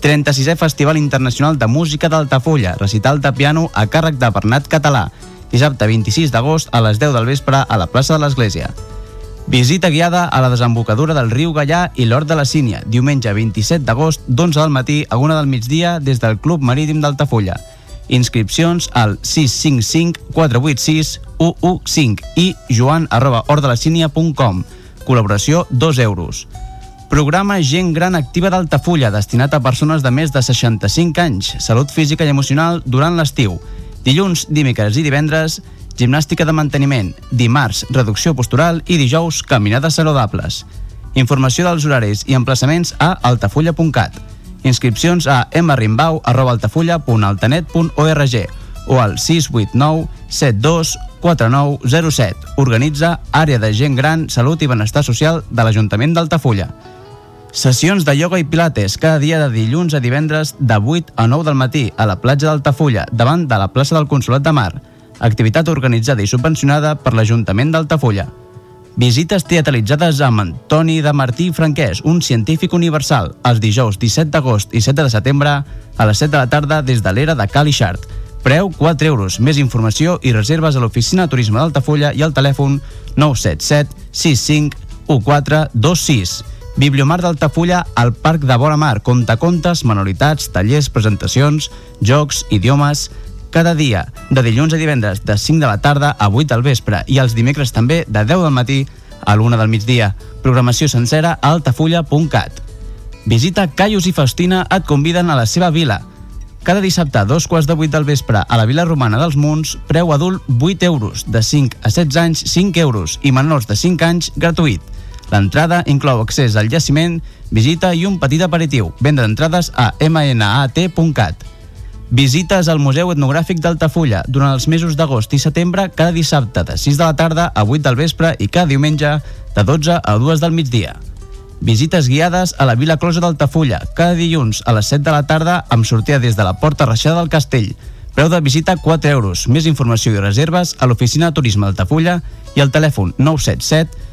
36è Festival Internacional de Música d'Altafulla, recital de piano a càrrec de Bernat Català, dissabte 26 d'agost a les 10 del vespre a la plaça de l'Església. Visita guiada a la desembocadura del riu Gallà i l'Hort de la Sínia, diumenge 27 d'agost d'11 del matí a 1 del migdia des del Club Marítim d'Altafulla. Inscripcions al 655 486 115 i joan arroba. Col·laboració 2 euros. Programa Gent Gran Activa d'Altafulla, destinat a persones de més de 65 anys, salut física i emocional durant l'estiu. Dilluns, dimecres i divendres, gimnàstica de manteniment, dimarts, reducció postural i dijous, caminades saludables. Informació dels horaris i emplaçaments a altafulla.cat. Inscripcions a mrimbau.altafulla.altanet.org o al 689 72 4907. Organitza Àrea de Gent Gran, Salut i Benestar Social de l'Ajuntament d'Altafulla. Sessions de ioga i pilates cada dia de dilluns a divendres de 8 a 9 del matí a la platja d'Altafulla, davant de la plaça del Consolat de Mar. Activitat organitzada i subvencionada per l'Ajuntament d'Altafulla. Visites teatralitzades amb Antoni de Martí Franquès, un científic universal, els dijous 17 d'agost i 7 de setembre a les 7 de la tarda des de l'era de Cal i Xart. Preu 4 euros. Més informació i reserves a l'oficina de turisme d'Altafulla i al telèfon 977 65 1426. Bibliomar d'Altafulla al Parc de Vora Mar. Contacontes, manualitats, tallers, presentacions, jocs, idiomes... Cada dia, de dilluns a divendres, de 5 de la tarda a 8 del vespre i els dimecres també de 10 del matí a l'1 del migdia. Programació sencera a altafulla.cat. Visita Caius i Faustina et conviden a la seva vila. Cada dissabte a dos quarts de 8 del vespre a la Vila Romana dels Munts, preu adult 8 euros, de 5 a 16 anys 5 euros i menors de 5 anys gratuït. L'entrada inclou accés al jaciment, visita i un petit aperitiu. Venda d'entrades a mnat.cat. Visites al Museu Etnogràfic d'Altafulla durant els mesos d'agost i setembre cada dissabte de 6 de la tarda a 8 del vespre i cada diumenge de 12 a 2 del migdia. Visites guiades a la Vila Closa d'Altafulla cada dilluns a les 7 de la tarda amb sortida des de la Porta Reixada del Castell. Preu de visita 4 euros. Més informació i reserves a l'Oficina de Turisme d'Altafulla i al telèfon 977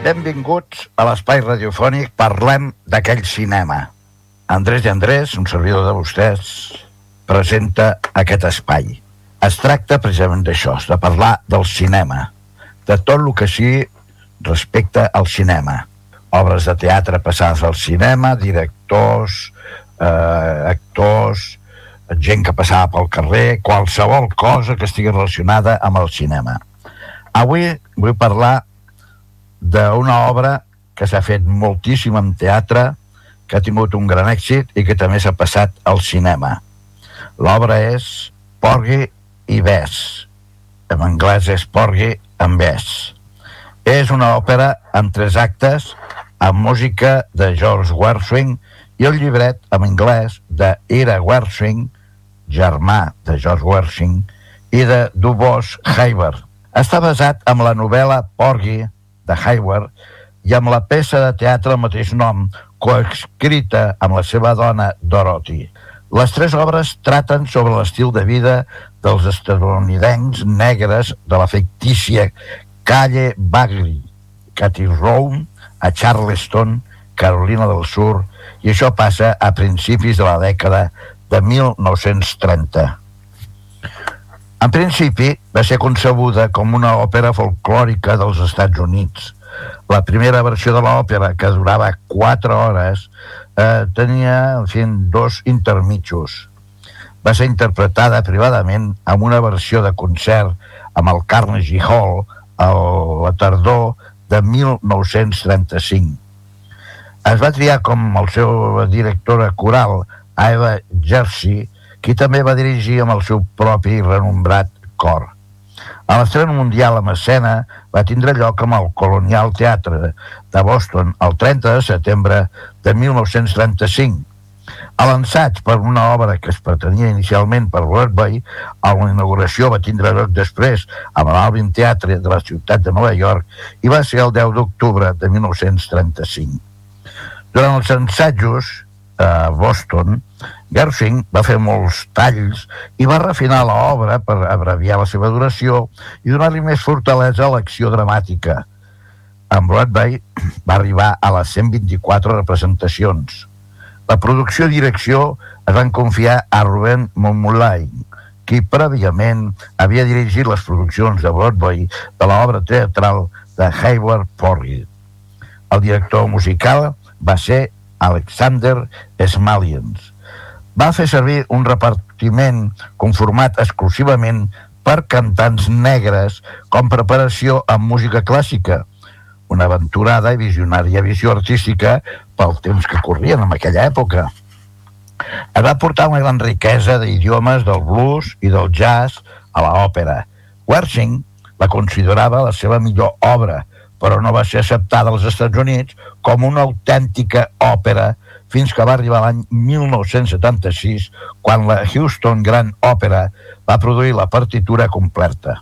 Benvinguts a l'espai radiofònic Parlem d'aquell cinema. Andrés i Andrés, un servidor de vostès, presenta aquest espai. Es tracta precisament d'això, de parlar del cinema, de tot el que sigui respecte al cinema. Obres de teatre passades al cinema, directors, eh, actors, gent que passava pel carrer, qualsevol cosa que estigui relacionada amb el cinema. Avui vull parlar d'una obra que s'ha fet moltíssim en teatre, que ha tingut un gran èxit i que també s'ha passat al cinema. L'obra és Porgy i Bess. En anglès és Porgy and Bess. És una òpera amb tres actes, amb música de George Gershwin i el llibret en anglès de Ira Gershwin, germà de George Gershwin, i de Dubos Haber. Està basat en la novel·la Porgy de Hayward i amb la peça de teatre del mateix nom, coescrita amb la seva dona Dorothy. Les tres obres traten sobre l'estil de vida dels estadounidencs negres de la fictícia Calle Bagley, Cathy Rome, a Charleston, Carolina del Sur, i això passa a principis de la dècada de 1930. En principi, va ser concebuda com una òpera folclòrica dels Estats Units. La primera versió de l'òpera, que durava 4 hores, eh, tenia, en fi, dos intermitjos. Va ser interpretada privadament amb una versió de concert amb el Carnegie Hall a la tardor de 1935. Es va triar com el seu directora coral Eva Jersey, qui també va dirigir amb el seu propi renombrat cor. A l'estrena mundial amb escena va tindre lloc amb el Colonial Teatre de Boston el 30 de setembre de 1935. A l'ensaig per una obra que es pretenia inicialment per Broadway, a la inauguració va tindre lloc després amb l'Alvin Teatre de la ciutat de Nova York i va ser el 10 d'octubre de 1935. Durant els ensajos a Boston, Gershwin va fer molts talls i va refinar l'obra per abreviar la seva duració i donar-li més fortalesa a l'acció dramàtica. En Broadway va arribar a les 124 representacions. La producció i direcció es van confiar a Ruben Monmouline, qui prèviament havia dirigit les produccions de Broadway de l'obra teatral de Hayward Porgy. El director musical va ser Alexander Smalians. Va fer servir un repartiment conformat exclusivament per cantants negres com preparació amb música clàssica, una aventurada i visionària visió artística pel temps que corrien en aquella època. Es va portar una gran riquesa d'idiomes del blues i del jazz a l'òpera. Wershing la considerava la seva millor obra, però no va ser acceptada als Estats Units com una autèntica òpera fins que va arribar l'any 1976, quan la Houston Grand Opera va produir la partitura completa.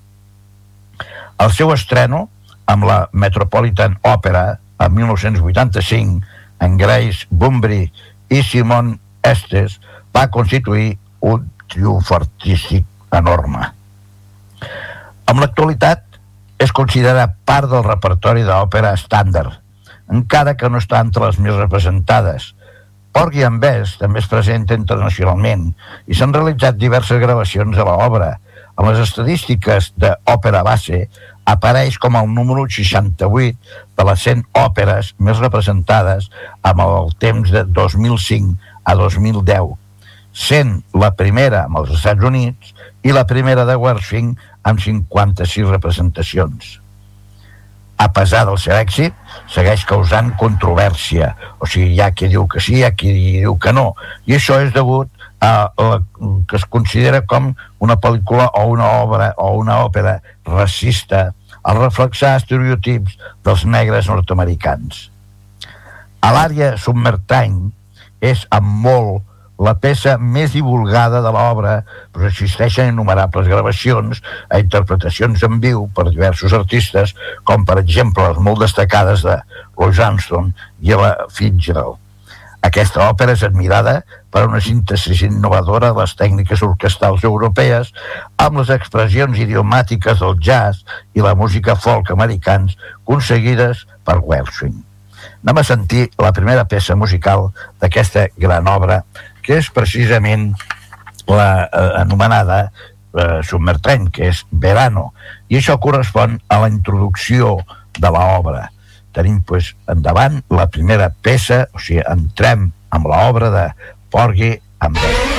El seu estreno, amb la Metropolitan Opera, en 1985, en Grace Bumbry i Simon Estes, va constituir un triomf artístic enorme. Amb l'actualitat, és considerada part del repertori d'òpera estàndard, encara que no està entre les més representades. Porgy and Bess també es presenta internacionalment i s'han realitzat diverses gravacions de l'obra. En les estadístiques d'òpera base apareix com el número 68 de les 100 òperes més representades amb el temps de 2005 a 2010, sent la primera amb els Estats Units i la primera de Wershing amb 56 representacions. A pesar del seu èxit, segueix causant controvèrsia. O sigui, hi ha qui diu que sí, hi ha qui diu que no. I això és degut a la que es considera com una pel·lícula o una obra o una òpera racista al reflexar estereotips dels negres nord-americans. A l'àrea Summertime és amb molt la peça més divulgada de l'obra, però existeixen innumerables gravacions a interpretacions en viu per diversos artistes, com per exemple les molt destacades de Louis Armstrong i la Fitzgerald. Aquesta òpera és admirada per una síntesi innovadora de les tècniques orquestals europees amb les expressions idiomàtiques del jazz i la música folk americans aconseguides per Welshing. Anem a sentir la primera peça musical d'aquesta gran obra que és precisament la eh, anomenada eh, Submertreny, que és Verano, i això correspon a la introducció de l'obra. Tenim, pues, endavant la primera peça, o sigui, entrem amb l'obra de Porgy amb.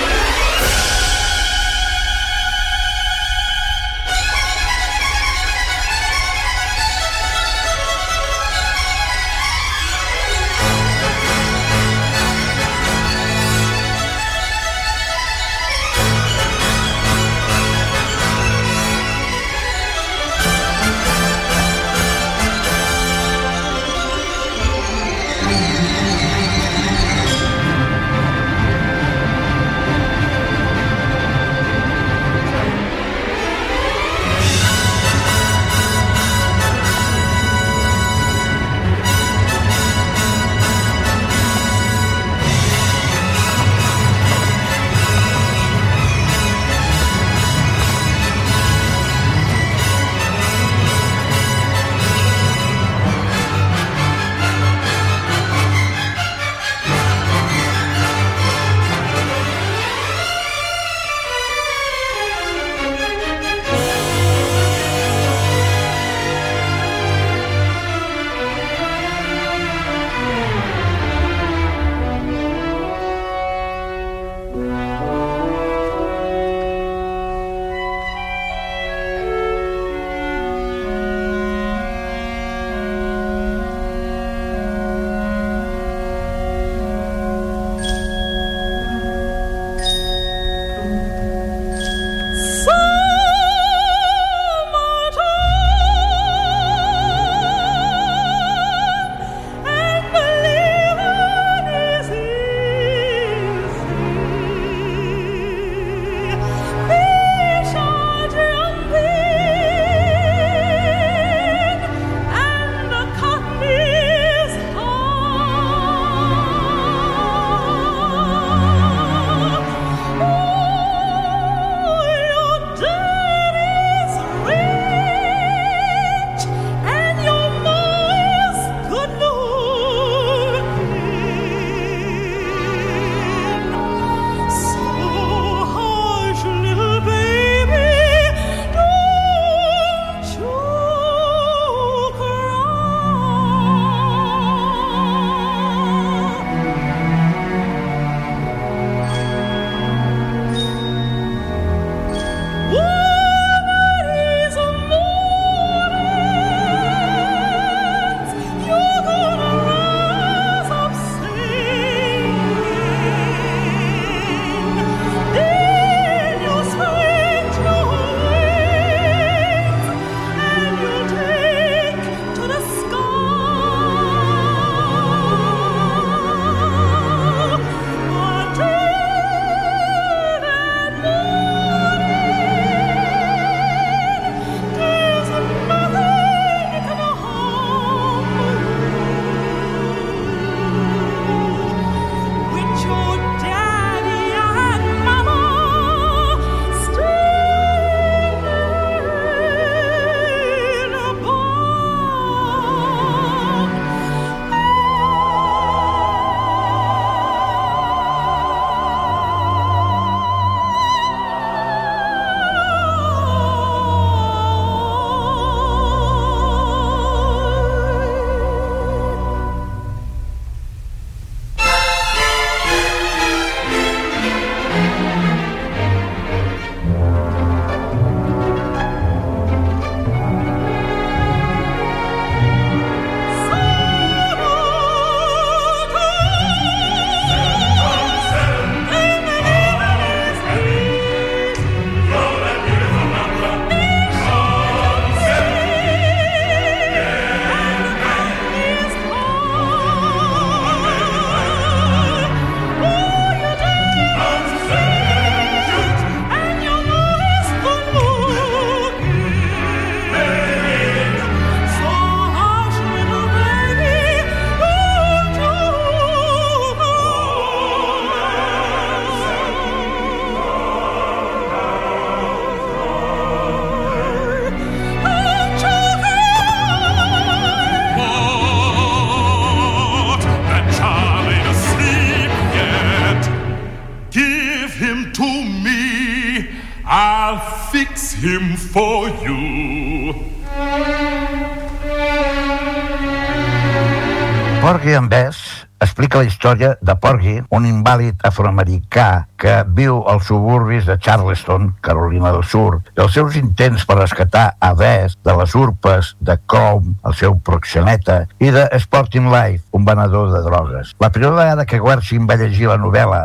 Porgy and Bess explica la història de Porgy, un invàlid afroamericà que viu als suburbis de Charleston, Carolina del Sur, i els seus intents per rescatar a Bess de les urpes de Chrome, el seu proxeneta, i de Sporting Life, un venedor de drogues. La primera vegada que Guercin va llegir la novel·la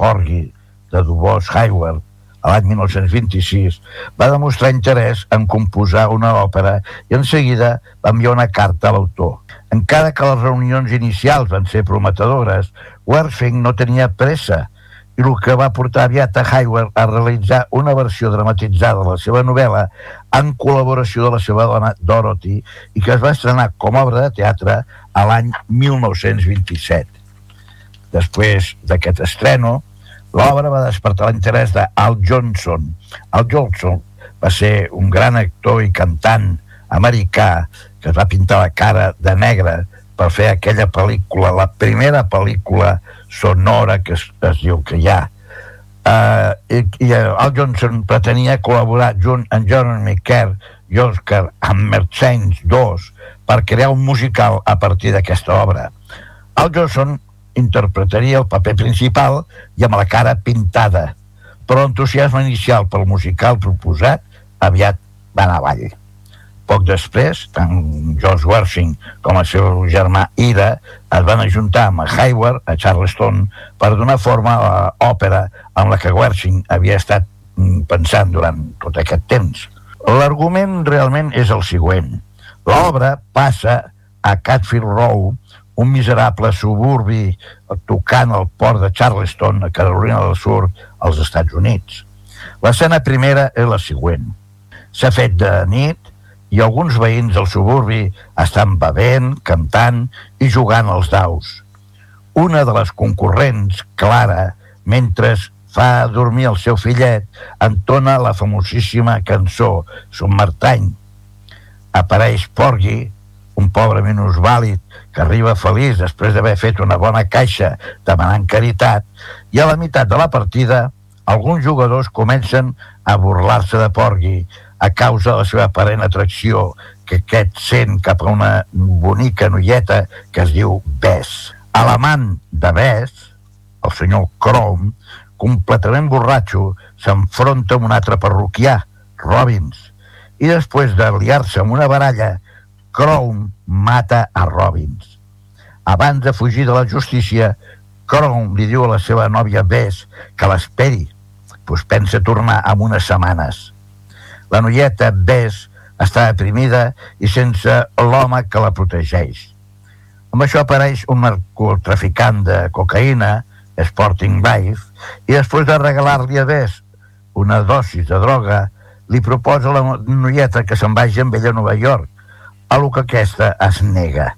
Porgy, de Dubos Hayward, a l'any 1926, va demostrar interès en composar una òpera i en seguida va enviar una carta a l'autor. Encara que les reunions inicials van ser prometedores, Werfing no tenia pressa i el que va portar aviat a Hayward a realitzar una versió dramatitzada de la seva novel·la en col·laboració de la seva dona Dorothy i que es va estrenar com a obra de teatre a l'any 1927. Després d'aquest estreno, l'obra va despertar l'interès d'Al Johnson. Al Johnson va ser un gran actor i cantant americà que es va pintar la cara de negre per fer aquella pel·lícula, la primera pel·lícula sonora que es, es diu que hi ha. Uh, i, i Al Johnson pretenia col·laborar junt amb Jeremy Kerr i Oscar Hammerstein II per crear un musical a partir d'aquesta obra. Al Johnson interpretaria el paper principal i amb la cara pintada, però l'entusiasme inicial pel musical proposat aviat va anar avall. Poc després, tant George Wersing com el seu germà Ira es van ajuntar amb Hayward a Charleston per donar forma a l'òpera amb la que Wersing havia estat mm, pensant durant tot aquest temps. L'argument realment és el següent. L'obra passa a Catfield Row, un miserable suburbi tocant al port de Charleston, a Carolina del Sur, als Estats Units. L'escena primera és la següent. S'ha fet de nit i alguns veïns del suburbi estan bevent, cantant i jugant als daus. Una de les concurrents, Clara, mentre fa dormir el seu fillet, entona la famosíssima cançó Submartany. Apareix Porgy, un pobre minusvàlid que arriba feliç després d'haver fet una bona caixa demanant caritat, i a la meitat de la partida alguns jugadors comencen a burlar-se de Porgy, a causa de la seva aparent atracció que aquest sent cap a una bonica noieta que es diu Bess. A l'amant de Bess, el senyor Chrome, completament borratxo, s'enfronta amb un altre parroquià, Robbins, i després de liar-se amb una baralla, Chrome mata a Robbins. Abans de fugir de la justícia, Chrome li diu a la seva nòvia Bess que l'esperi, pues pensa tornar en unes setmanes. La noieta Bess està deprimida i sense l'home que la protegeix. Amb això apareix un narcotraficant de cocaïna, Sporting Life, i després de regalar-li a Bess una dosis de droga, li proposa a la noieta que se'n vagi amb ella a Nova York, a lo que aquesta es nega.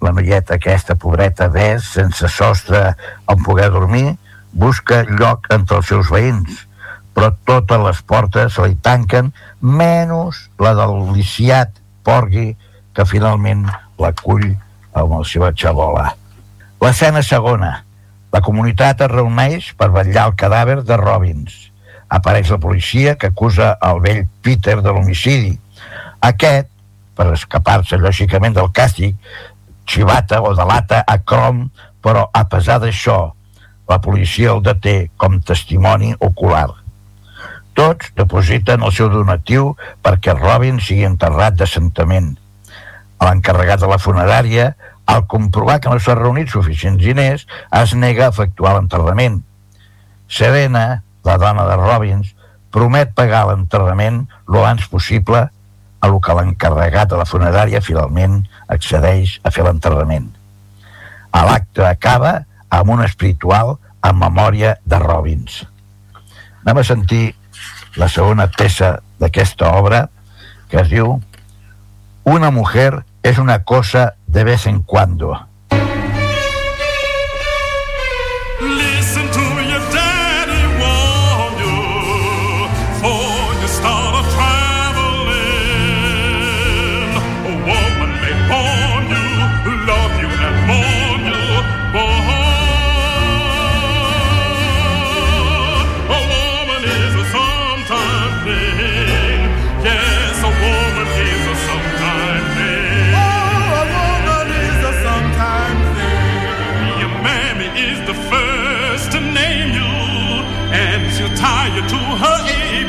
La noieta aquesta, pobreta Bess, sense sostre on poder dormir, busca lloc entre els seus veïns, però totes les portes se li tanquen, menys la del liciat Porgui, que finalment l'acull amb la seva xabola. L'escena segona. La comunitat es reuneix per vetllar el cadàver de Robbins. Apareix la policia que acusa el vell Peter de l'homicidi. Aquest, per escapar-se lògicament del càstig, xivata o delata a Crom, però a pesar d'això, la policia el deté com testimoni ocular. Tots depositen el seu donatiu perquè Robin sigui enterrat decentament. L'encarregat de la funerària, al comprovar que no s'ha reunit suficients diners, es nega a efectuar l'enterrament. Serena, la dona de Robbins, promet pagar l'enterrament lo abans possible a lo que l'encarregat de la funerària finalment accedeix a fer l'enterrament. L'acte acaba amb un espiritual en memòria de Robbins. Anem a sentir la segona peça d'aquesta obra que es diu Una mujer es una cosa de vez en cuando.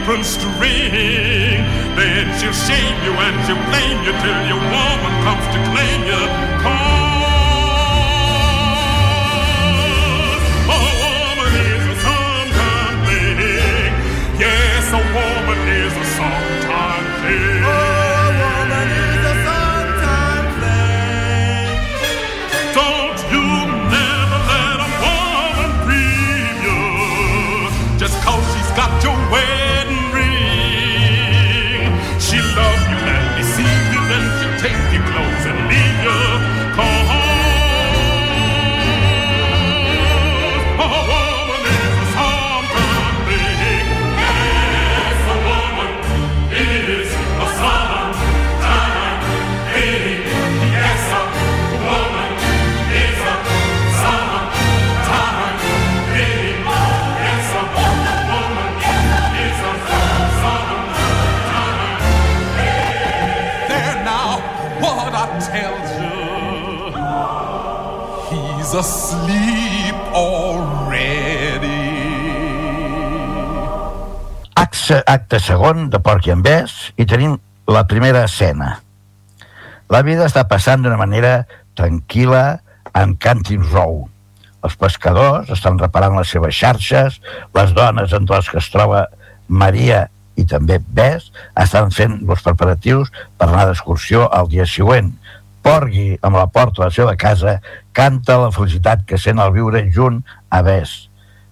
Apron string. Then she'll shame you and she'll blame you till your woman comes to claim you. Cause asleep already. Acte, acte segon de Porc i en i tenim la primera escena. La vida està passant d'una manera tranquil·la en Canting Row. Els pescadors estan reparant les seves xarxes, les dones entre les que es troba Maria i també Bès estan fent els preparatius per anar d'excursió al dia següent. Porgui, amb la porta de la seva casa, canta la felicitat que sent al viure junt a Bès.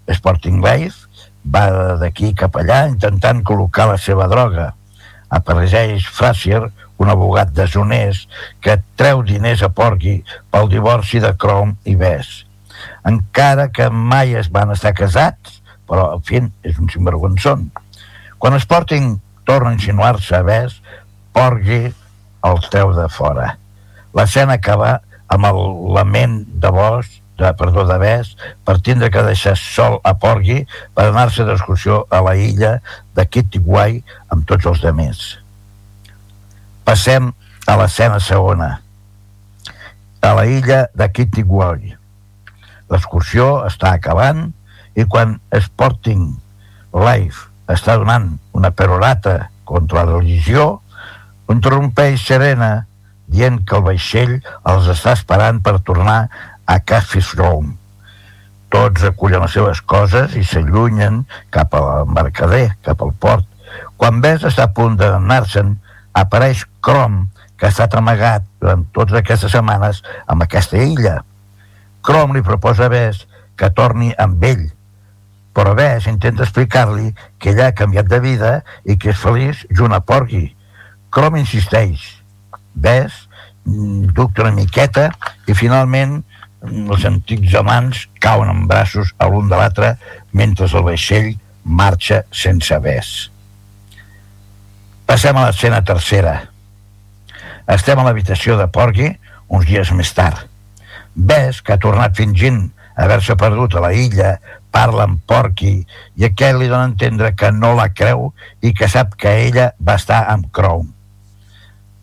Sporting Life va d'aquí cap allà intentant col·locar la seva droga. Apareix Frazier, un abogat deshonest que treu diners a Porgy pel divorci de Chrome i Bess. Encara que mai es van estar casats, però al fin és un sinvergonzón. Quan Sporting torna a insinuar-se a Bess, Porgy el treu de fora. L'escena acaba amb el lament de Bosch de, perdó, de Bes, per tindre que deixar sol a Porgy per anar-se d'excursió a la illa de Kittiwai amb tots els demés. Passem a l'escena segona. A la illa de Kittiwai. L'excursió està acabant i quan Sporting Life està donant una perorata contra la religió, interrompeix Serena dient que el vaixell els està esperant per tornar a Catfish Row. Tots recullen les seves coses i s'allunyen cap a l'embarcader, cap al port. Quan Bess està a punt d'anar-se'n, apareix Crom, que ha estat amagat durant totes aquestes setmanes amb aquesta illa. Crom li proposa a Bess que torni amb ell, però Bess intenta explicar-li que ella ha canviat de vida i que és feliç junt a Porgy. Crom insisteix. Mm, dubta una miqueta i finalment els antics amants cauen en braços a l'un de l'altre mentre el vaixell marxa sense ves. Passem a l'escena tercera. Estem a l'habitació de Porgy uns dies més tard. Ves que ha tornat fingint haver-se perdut a la illa, parla amb Porky i aquest li dona a entendre que no la creu i que sap que ella va estar amb Crow.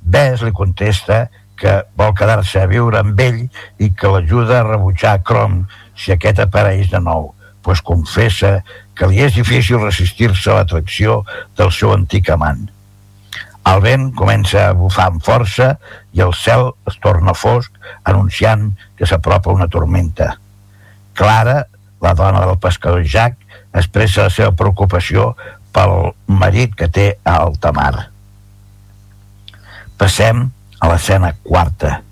Ves li contesta que vol quedar-se a viure amb ell i que l'ajuda a rebutjar Crom si aquest apareix de nou, pues confessa que li és difícil resistir-se a l'atracció del seu antic amant. El vent comença a bufar amb força i el cel es torna fosc, anunciant que s'apropa una tormenta. Clara, la dona del pescador Jack, expressa la seva preocupació pel marit que té a alta mar. Passem a l'escena quarta.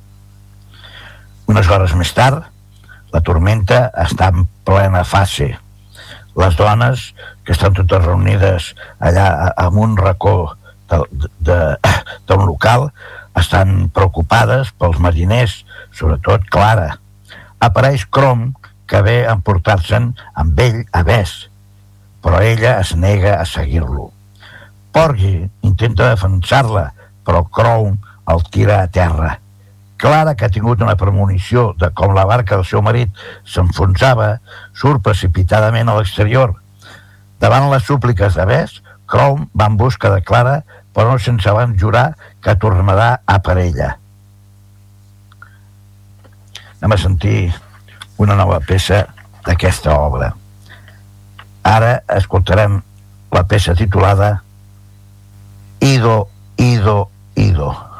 Unes hores més tard, la tormenta està en plena fase. Les dones, que estan totes reunides allà en un racó d'un local, estan preocupades pels mariners, sobretot Clara. Apareix Crom, que ve a emportar-se'n amb ell a Bes, però ella es nega a seguir-lo. Porgy intenta defensar-la, però Crown el tira a terra. Clara, que ha tingut una premonició de com la barca del seu marit s'enfonsava, surt precipitadament a l'exterior. Davant les súpliques de Bess, Crom va en busca de Clara, però no sense van jurar que tornarà a per ella. Anem a sentir una nova peça d'aquesta obra. Ara escoltarem la peça titulada Ido, Ido, contigo.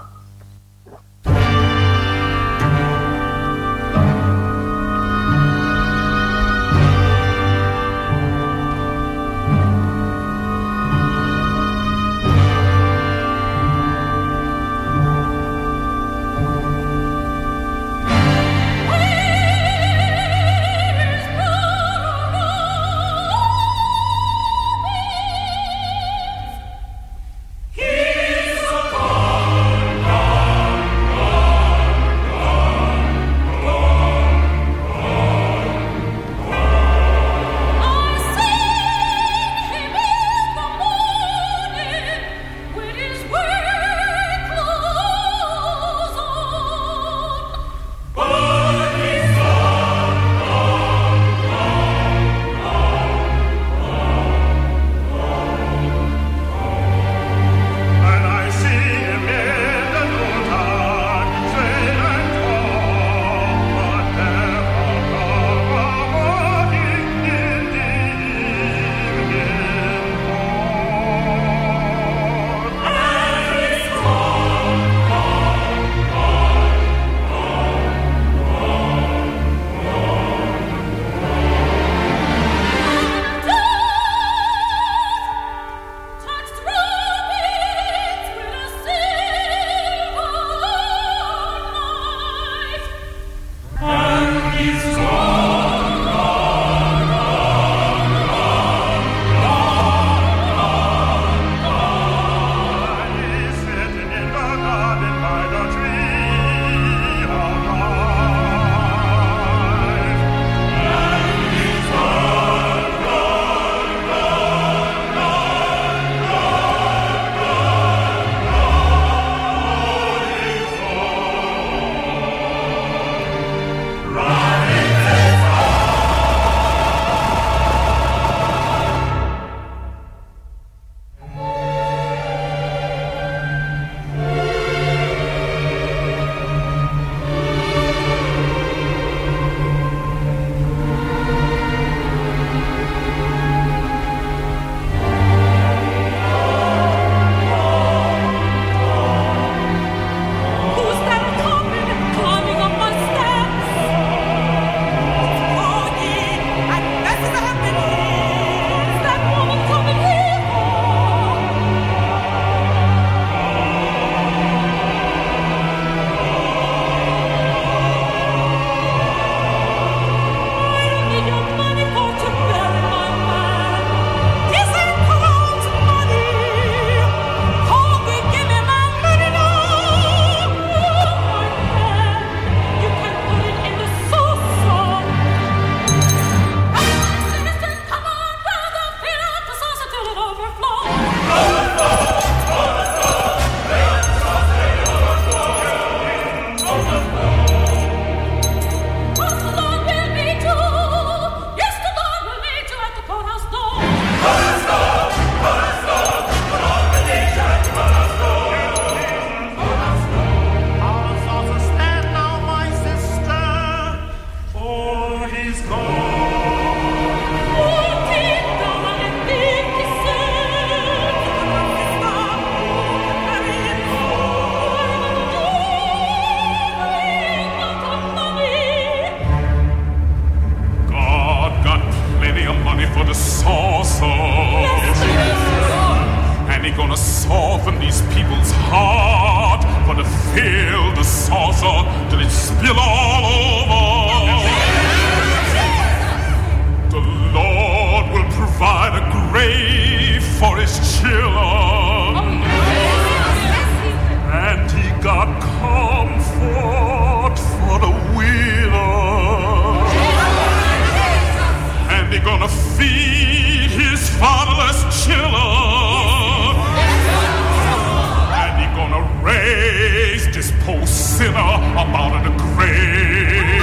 religious post sinner about the grave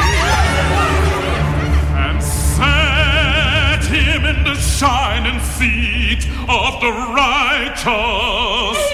and set him in the shining seat of the righteous.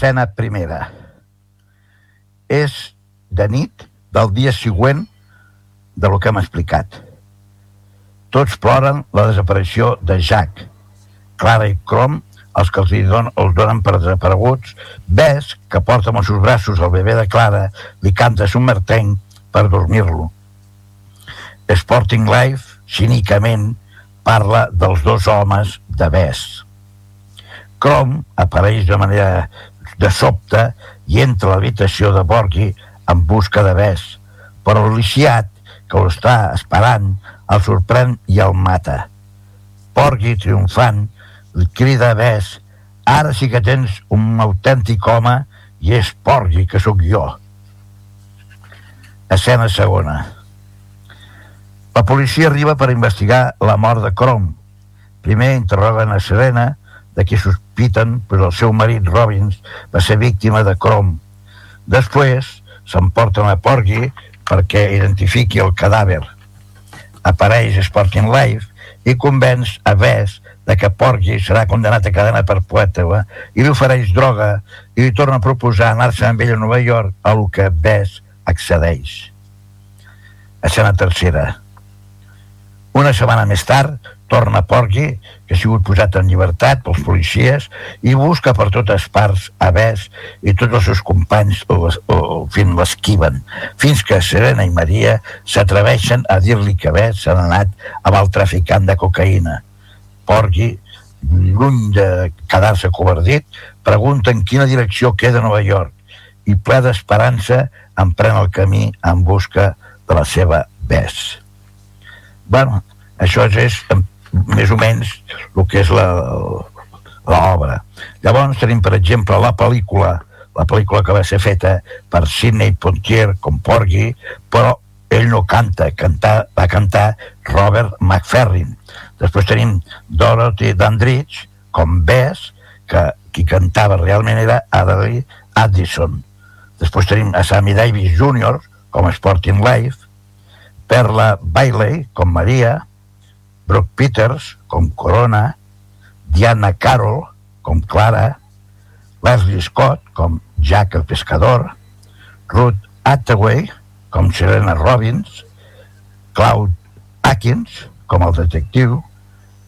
L'escena primera. És de nit del dia següent de lo que hem explicat. Tots ploren la desaparició de Jack. Clara i Crom, els que els, don, els donen per desapareguts, Bess, que porta amb els seus braços el bebè de Clara, li canta martenc per dormir-lo. Sporting Life, cínicament, parla dels dos homes de Bess. Crom apareix de manera de sobte i entra a l'habitació de Borghi en busca de Bess, però el lisiat, que ho està esperant, el sorprèn i el mata. Porgui, triomfant, li crida a Bess ara sí que tens un autèntic home i és Porgui, que sóc jo. Escena segona. La policia arriba per investigar la mort de Crom. Primer interroguen a Serena, de qui sospiten, però el seu marit Robbins va ser víctima de Crom. Després s'emporten a Porgy perquè identifiqui el cadàver. Apareix Sporting Life i convenç a Bess de que Porgy serà condemnat a cadena perpètua i li ofereix droga i li torna a proposar anar-se amb ell a Nova York, a lo que Bess accedeix. Escena tercera. Una setmana més tard, torna Porgy, que ha sigut posat en llibertat pels policies, i busca per totes parts a Bess i tots els seus companys o, o, fins l'esquiven, fins que Serena i Maria s'atreveixen a dir-li que Bess s'ha anat amb el traficant de cocaïna. Porgy, lluny de quedar-se covardit, pregunta en quina direcció queda Nova York i ple d'esperança emprèn el camí en busca de la seva Bess. Bueno, això és em, més o menys el que és l'obra. Llavors tenim, per exemple, la pel·lícula, la pel·lícula que va ser feta per Sidney Pontier com Porgy, però ell no canta, canta, va cantar Robert McFerrin. Després tenim Dorothy Dandridge com Bess, que qui cantava realment era Adley Addison. Després tenim a Sammy Davis Jr. com Sporting Life, Perla Bailey com Maria, Brooke Peters com Corona, Diana Carroll com Clara, Leslie Scott com Jack el Pescador, Ruth Hathaway com Serena Robbins, Cloud Atkins com el detectiu,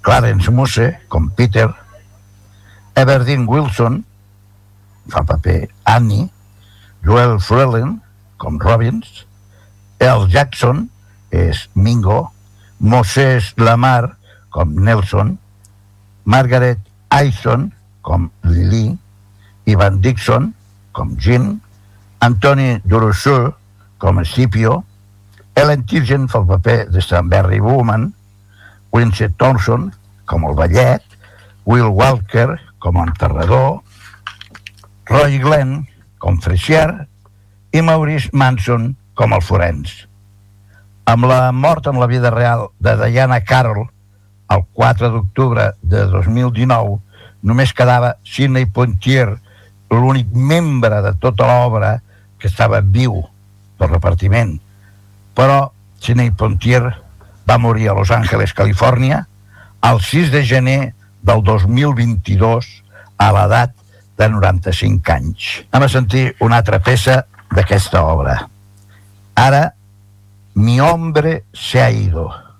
Clarence Muse com Peter, Everdeen Wilson fa paper Annie, Joel Frelin com Robbins, El Jackson és Mingo, Moses Lamar com Nelson, Margaret Aison com Lily, Ivan Dixon com Jim, Antoni Durosseux com Scipio, Ellen Tirgen fa el paper de Stanberry Woman, Winsett Thompson com el ballet, Will Walker com a enterrador, Roy Glenn com Freixier i Maurice Manson com el forens. Amb la mort en la vida real de Diana Carroll el 4 d'octubre de 2019 només quedava Sidney Poitier, l'únic membre de tota l'obra que estava viu del repartiment. Però Sidney Poitier va morir a Los Angeles, Califòrnia, el 6 de gener del 2022 a l'edat de 95 anys. Anem a sentir una altra peça d'aquesta obra. Ara, Mi hombre se ha ido.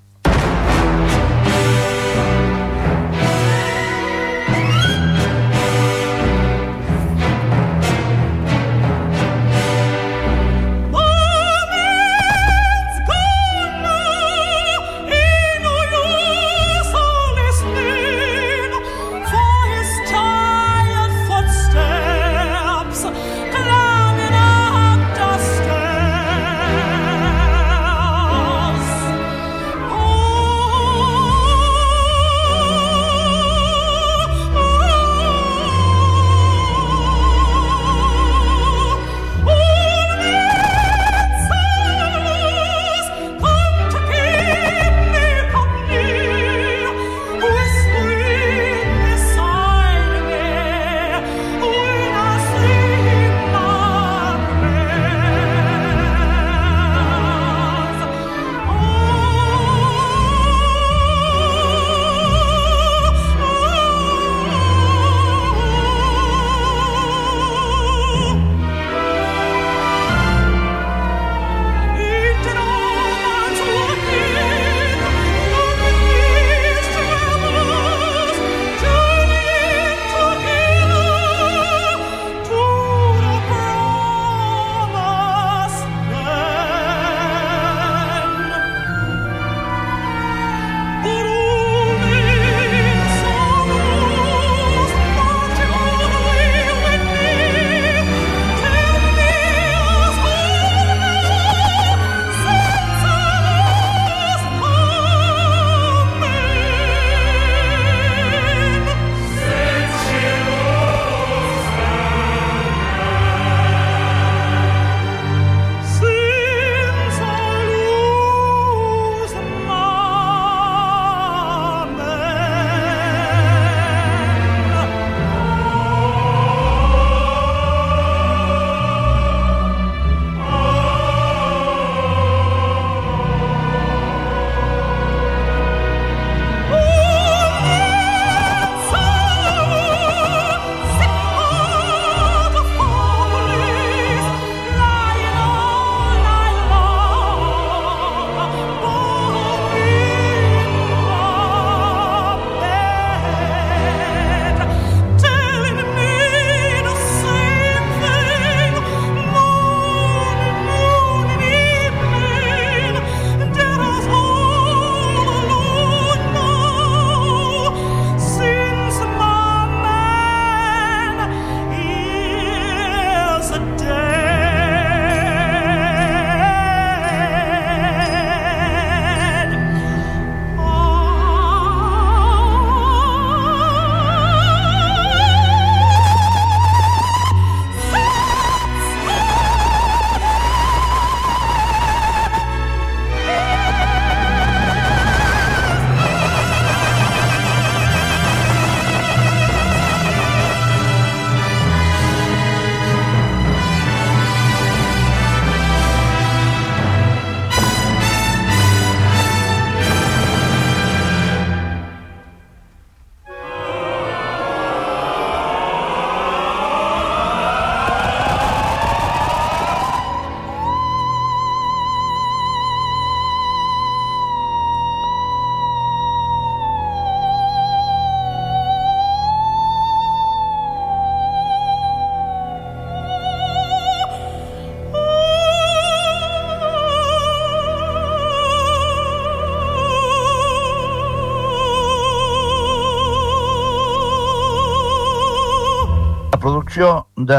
Producció de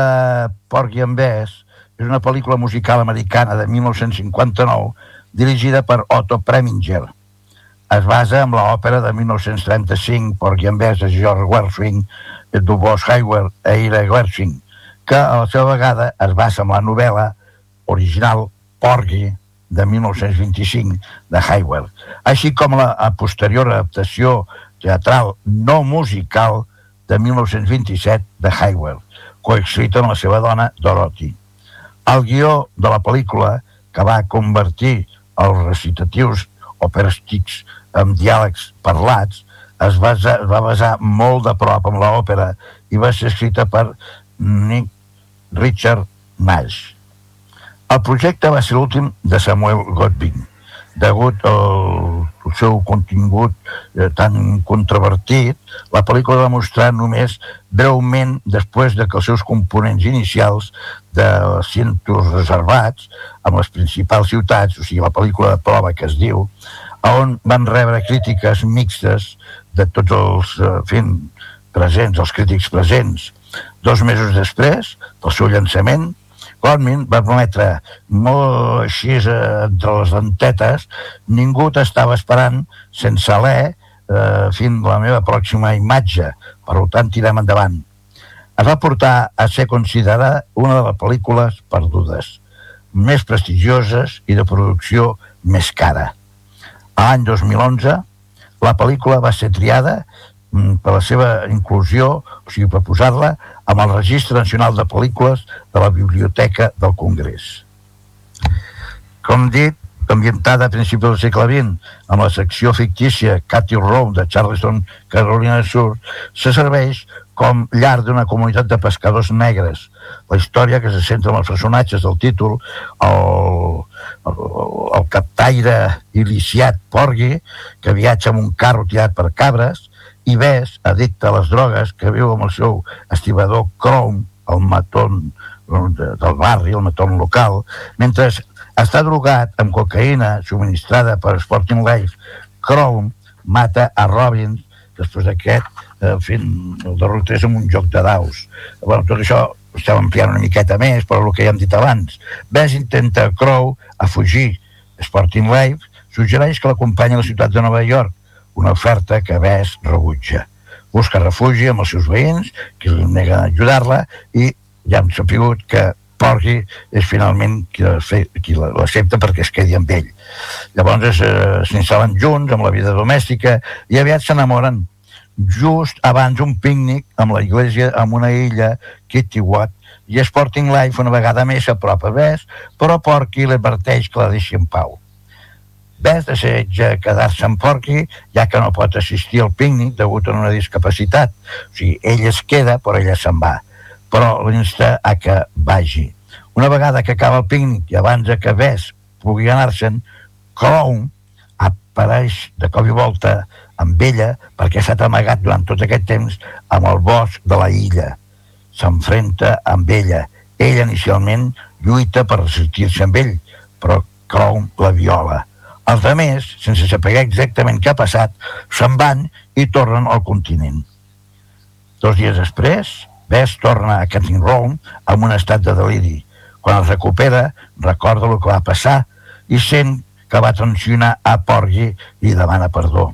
Porgy and Bess és una pel·lícula musical americana de 1959 dirigida per Otto Preminger. Es basa en l'òpera de 1935 Porgy and Bess de George Gershwin, Boss Hayward i Ira Gershwin, que a la seva vegada es basa en la novel·la original Porgy de 1925 de Hayward, així com la posterior adaptació teatral no musical de 1927 de Hayward, coescrita amb la seva dona Dorothy. El guió de la pel·lícula, que va convertir els recitatius operístics en diàlegs parlats, es, basa, es va basar molt de prop en l'òpera i va ser escrita per Nick Richard Nash. El projecte va ser l'últim de Samuel Godwin, degut al seu contingut eh, tan controvertit, la pel·lícula va mostrar només breument després de que els seus components inicials de cientos reservats amb les principals ciutats, o sigui, la pel·lícula de prova que es diu, on van rebre crítiques mixtes de tots els eh, fin, presents, els crítics presents. Dos mesos després del seu llançament, Godwin va prometre molt així eh, entre les dentetes, ningú t'estava esperant sense alè eh, fins la meva pròxima imatge, per tant tirem endavant. Es va portar a ser considerada una de les pel·lícules perdudes, més prestigioses i de producció més cara. A l'any 2011, la pel·lícula va ser triada per la seva inclusió, o sigui, per posar-la amb el Registre Nacional de Pel·lícules de la Biblioteca del Congrés. Com dit, ambientada a principis del segle XX amb la secció fictícia Cathy Row de Charleston, Carolina del Sur, se serveix com llar d'una comunitat de pescadors negres. La història que se centra en els personatges del títol, el, el, el captaire iliciat Porgy, que viatja amb un carro tirat per cabres, i Bess, addicte a les drogues, que viu amb el seu estibador Chrome, el matón de- del barri, el matón local, mentre està drogat amb cocaïna subministrada per Sporting Life, Chrome mata a Robbins després d'aquest eh, fent el derrotés amb un joc de daus. Bueno, tot això ho estem ampliant una miqueta més, però el que ja hem dit abans. Bess intenta Crow a fugir. Sporting Life suggereix que l'acompanyi a la ciutat de Nova York, una oferta que Bess rebutja. Busca refugi amb els seus veïns, que li neguen ajudar-la, i ja hem sapigut que Porgy és finalment qui l'accepta perquè es quedi amb ell. Llavors eh, s'instal·len junts amb la vida domèstica i aviat s'enamoren just abans un pícnic amb la iglesia amb una illa, Kitty Watt, i Sporting Life una vegada més s'apropa a Bess, però Porky l'adverteix que la deixi en pau. Bess desitja quedar-se amb Porky, ja que no pot assistir al pícnic degut a una discapacitat. O sigui, ell es queda, però ella se'n va. Però l'insta a que vagi. Una vegada que acaba el pícnic i abans de que Bess pugui anar-se'n, Clown apareix de cop i volta amb ella perquè ha estat amagat durant tot aquest temps amb el bosc de la illa. S'enfrenta amb ella. Ella inicialment lluita per resistir-se amb ell, però Clown la viola. Els altres, sense saber exactament què ha passat, se'n van i tornen al continent. Dos dies després, Bess torna a Canting Row amb un estat de deliri. Quan es recupera, recorda el que va passar i sent que va tensionar a Porgy i demana perdó.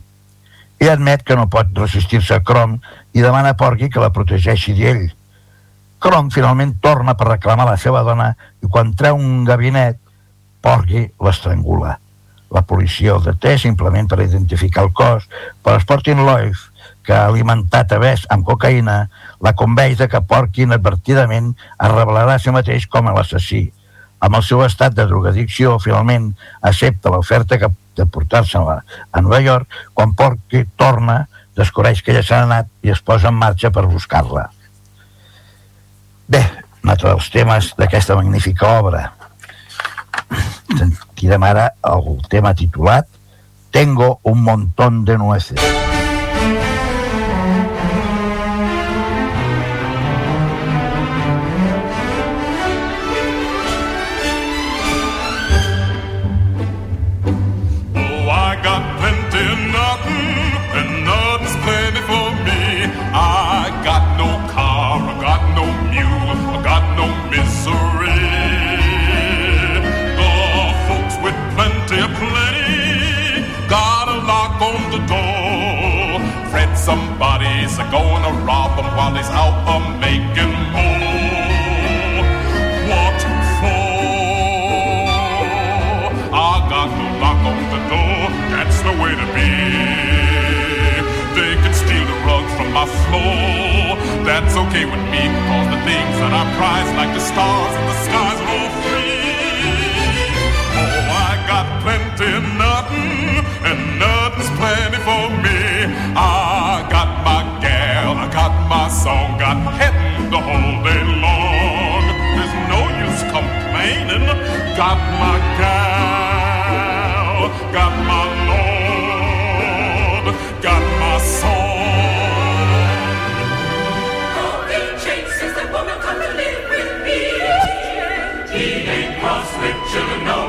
Ell admet que no pot resistir-se a Crom i demana a Porgy que la protegeixi d'ell. Crom finalment torna per reclamar la seva dona i quan treu un gabinet, Porgy l'estrangula. La policia el deté simplement per identificar el cos, però Sporting Life, que ha alimentat a Bess amb cocaïna, la convenç de que Porky inadvertidament es revelarà a si mateix com a l'assassí. Amb el seu estat de drogadicció, finalment accepta l'oferta de portar-se a, a Nova York, quan Porky torna, descobreix que ella s'ha anat i es posa en marxa per buscar-la. Bé, un altre dels temes d'aquesta magnífica obra. Sentirem ara el tema titulat Tengo un montón de nueces. Somebody's gonna rob him while he's out a making more. What for? I got no lock on the door, that's the way to be. They can steal the rug from my floor, that's okay with me, cause the things that I prize, like the stars in the skies, are all. Oh, I got plenty of nothing, and nothing's plenty for me. I got my gal, I got my song, got heaven the whole day long. There's no use complaining. Got my gal, got my Lord, got my song. The woman come to live with me. He ain't children no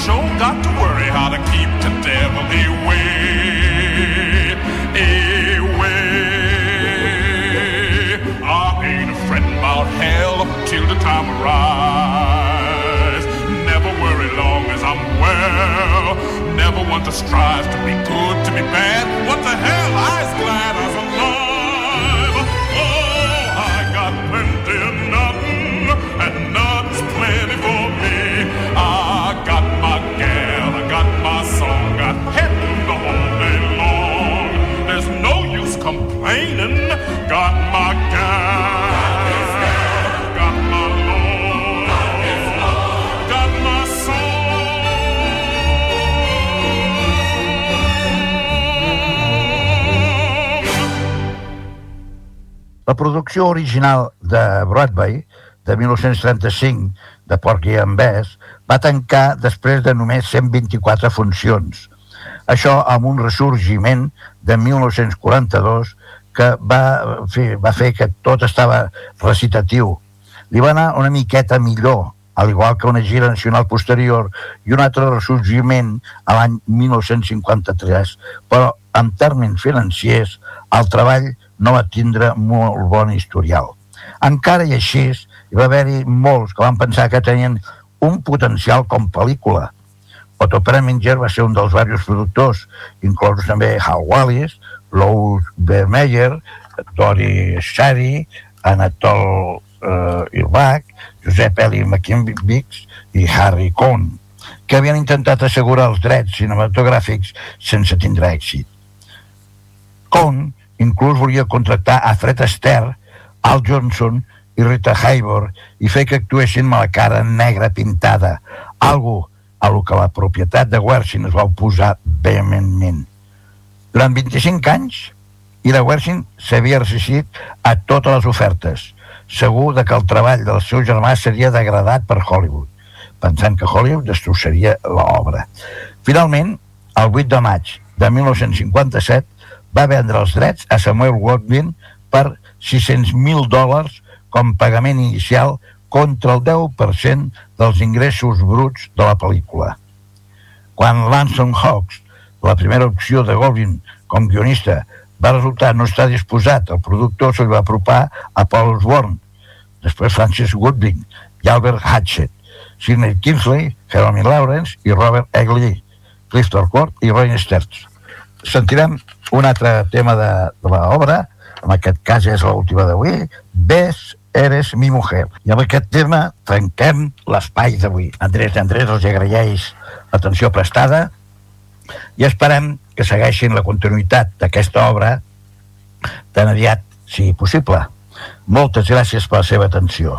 sure got to worry how to keep the devil away. Away. I ain't afraid about hell till the time arrives. Never worry long as I'm well. Never want to strive to be good, to be bad. What the hell? I's glad I was La producció original de Broadway, de 1935, de Porky and Bess, va tancar després de només 124 funcions. Això amb un ressorgiment de 1942 que va fer, va fer que tot estava recitatiu. Li va anar una miqueta millor, al igual que una gira nacional posterior i un altre ressorgiment a l'any 1953, però en termes financiers el treball no va tindre molt bon historial. Encara i així, hi va haver-hi molts que van pensar que tenien un potencial com pel·lícula. Otto Preminger va ser un dels diversos productors, inclosos també Hal Wallis, Lou Vermeyer, Dory Shari, Anatol eh, Irbach, Josep Eli McKinbix i Harry Cohn, que havien intentat assegurar els drets cinematogràfics sense tindre èxit. Cohn inclús volia contractar a Fred Astaire, Al Johnson i Rita Hayworth i fer que actuessin amb la cara negra pintada, algo a lo que la propietat de Wersin es va oposar vehementment. Durant 25 anys, Ira Wersin s'havia resistit a totes les ofertes, segur de que el treball del seu germà seria degradat per Hollywood, pensant que Hollywood destrossaria l'obra. Finalment, el 8 de maig de 1957, va vendre els drets a Samuel Watkin per 600.000 dòlars com pagament inicial contra el 10% dels ingressos bruts de la pel·lícula. Quan Lanson Hawks, la primera opció de Goldwyn com guionista, va resultar no estar disposat, el productor se li va apropar a Paul Osborne, després Francis Woodring i Albert Hatchett, Sidney Kingsley, Jeremy Lawrence i Robert Egley, Clifton Court i Roy Stertz. Sentirem un altre tema de, de l'obra, en aquest cas és l'última d'avui, Ves, eres mi mujer. I amb aquest tema trenquem l'espai d'avui. Andrés Andrés els agraeix l'atenció prestada i esperem que segueixin la continuïtat d'aquesta obra tan aviat sigui possible. Moltes gràcies per la seva atenció.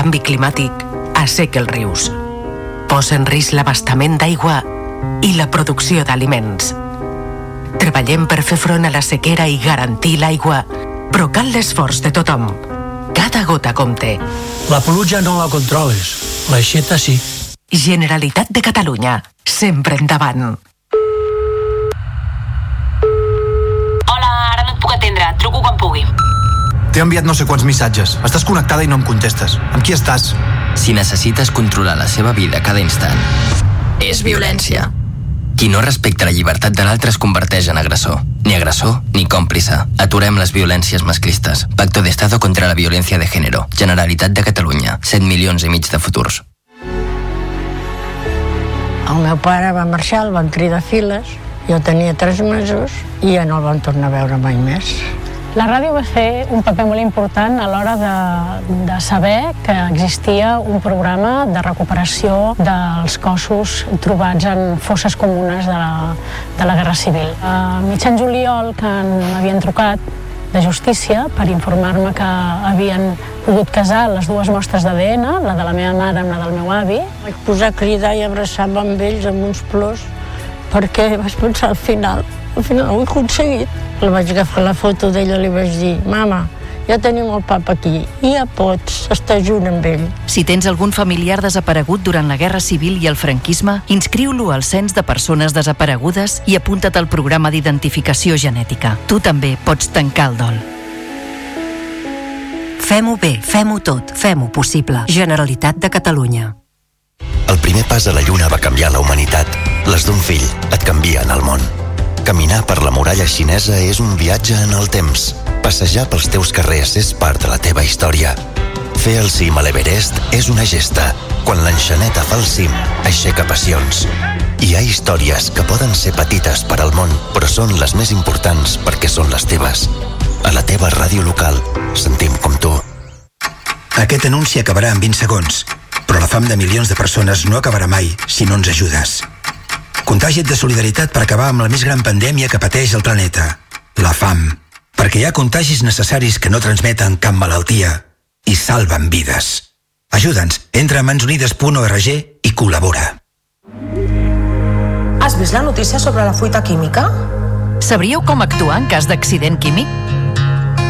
El canvi climàtic asseca els rius, posa en risc l'abastament d'aigua i la producció d'aliments. Treballem per fer front a la sequera i garantir l'aigua, però cal l'esforç de tothom. Cada gota compte. La pluja no la controles, l'aixeta sí. Generalitat de Catalunya, sempre endavant. Hola, ara no et puc atendre. Truco quan pugui. T'he enviat no sé quants missatges. Estàs connectada i no em contestes. Amb qui estàs? Si necessites controlar la seva vida cada instant, és violència. Qui no respecta la llibertat de l'altre es converteix en agressor. Ni agressor ni còmplice. Aturem les violències masclistes. Pacto de Estado contra la violència de género. Generalitat de Catalunya. 7 milions i mig de futurs. El meu pare va marxar, el van cridar files, jo tenia tres mesos i ja no el van tornar a veure mai més. La ràdio va fer un paper molt important a l'hora de, de saber que existia un programa de recuperació dels cossos trobats en fosses comunes de la, de la Guerra Civil. A mitjan juliol, que m'havien trucat de justícia per informar-me que havien pogut casar les dues mostres d'ADN, la de la meva mare amb la del meu avi. Vaig posar a cridar i abraçar-me amb ells amb uns plors perquè vaig pensar al final, al final ho he aconseguit. La vaig agafar la foto d'ella i li vaig dir, mama, ja tenim el papa aquí, i ja pots estar junt amb ell. Si tens algun familiar desaparegut durant la Guerra Civil i el franquisme, inscriu-lo al Cens de Persones Desaparegudes i apunta't al programa d'identificació genètica. Tu també pots tancar el dol. Fem-ho bé, fem-ho tot, fem-ho possible. Generalitat de Catalunya. El primer pas a la Lluna va canviar la humanitat. Les d'un fill et canvien el món. Caminar per la muralla xinesa és un viatge en el temps. Passejar pels teus carrers és part de la teva història. Fer el cim a l'Everest és una gesta. Quan l'enxaneta fa el cim, aixeca passions. Hi ha històries que poden ser petites per al món, però són les més importants perquè són les teves. A la teva ràdio local, sentim com tu. Aquest anunci acabarà en 20 segons, però la fam de milions de persones no acabarà mai si no ens ajudes. Contagia't de solidaritat per acabar amb la més gran pandèmia que pateix el planeta, la fam. Perquè hi ha contagis necessaris que no transmeten cap malaltia i salven vides. Ajuda'ns, entra a mansunides.org i col·labora. Has vist la notícia sobre la fuita química? Sabríeu com actuar en cas d'accident químic?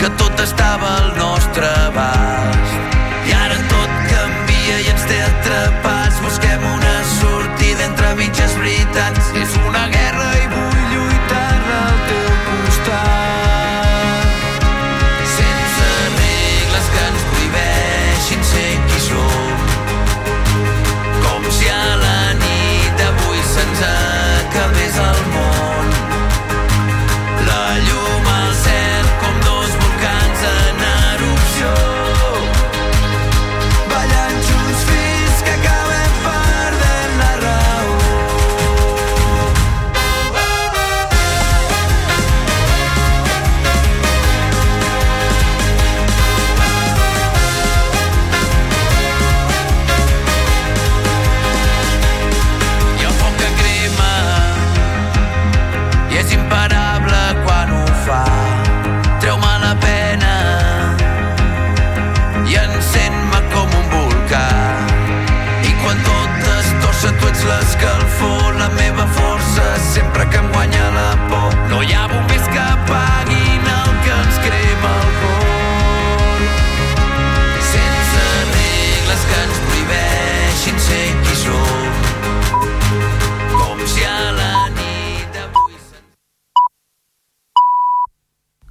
Que tot estava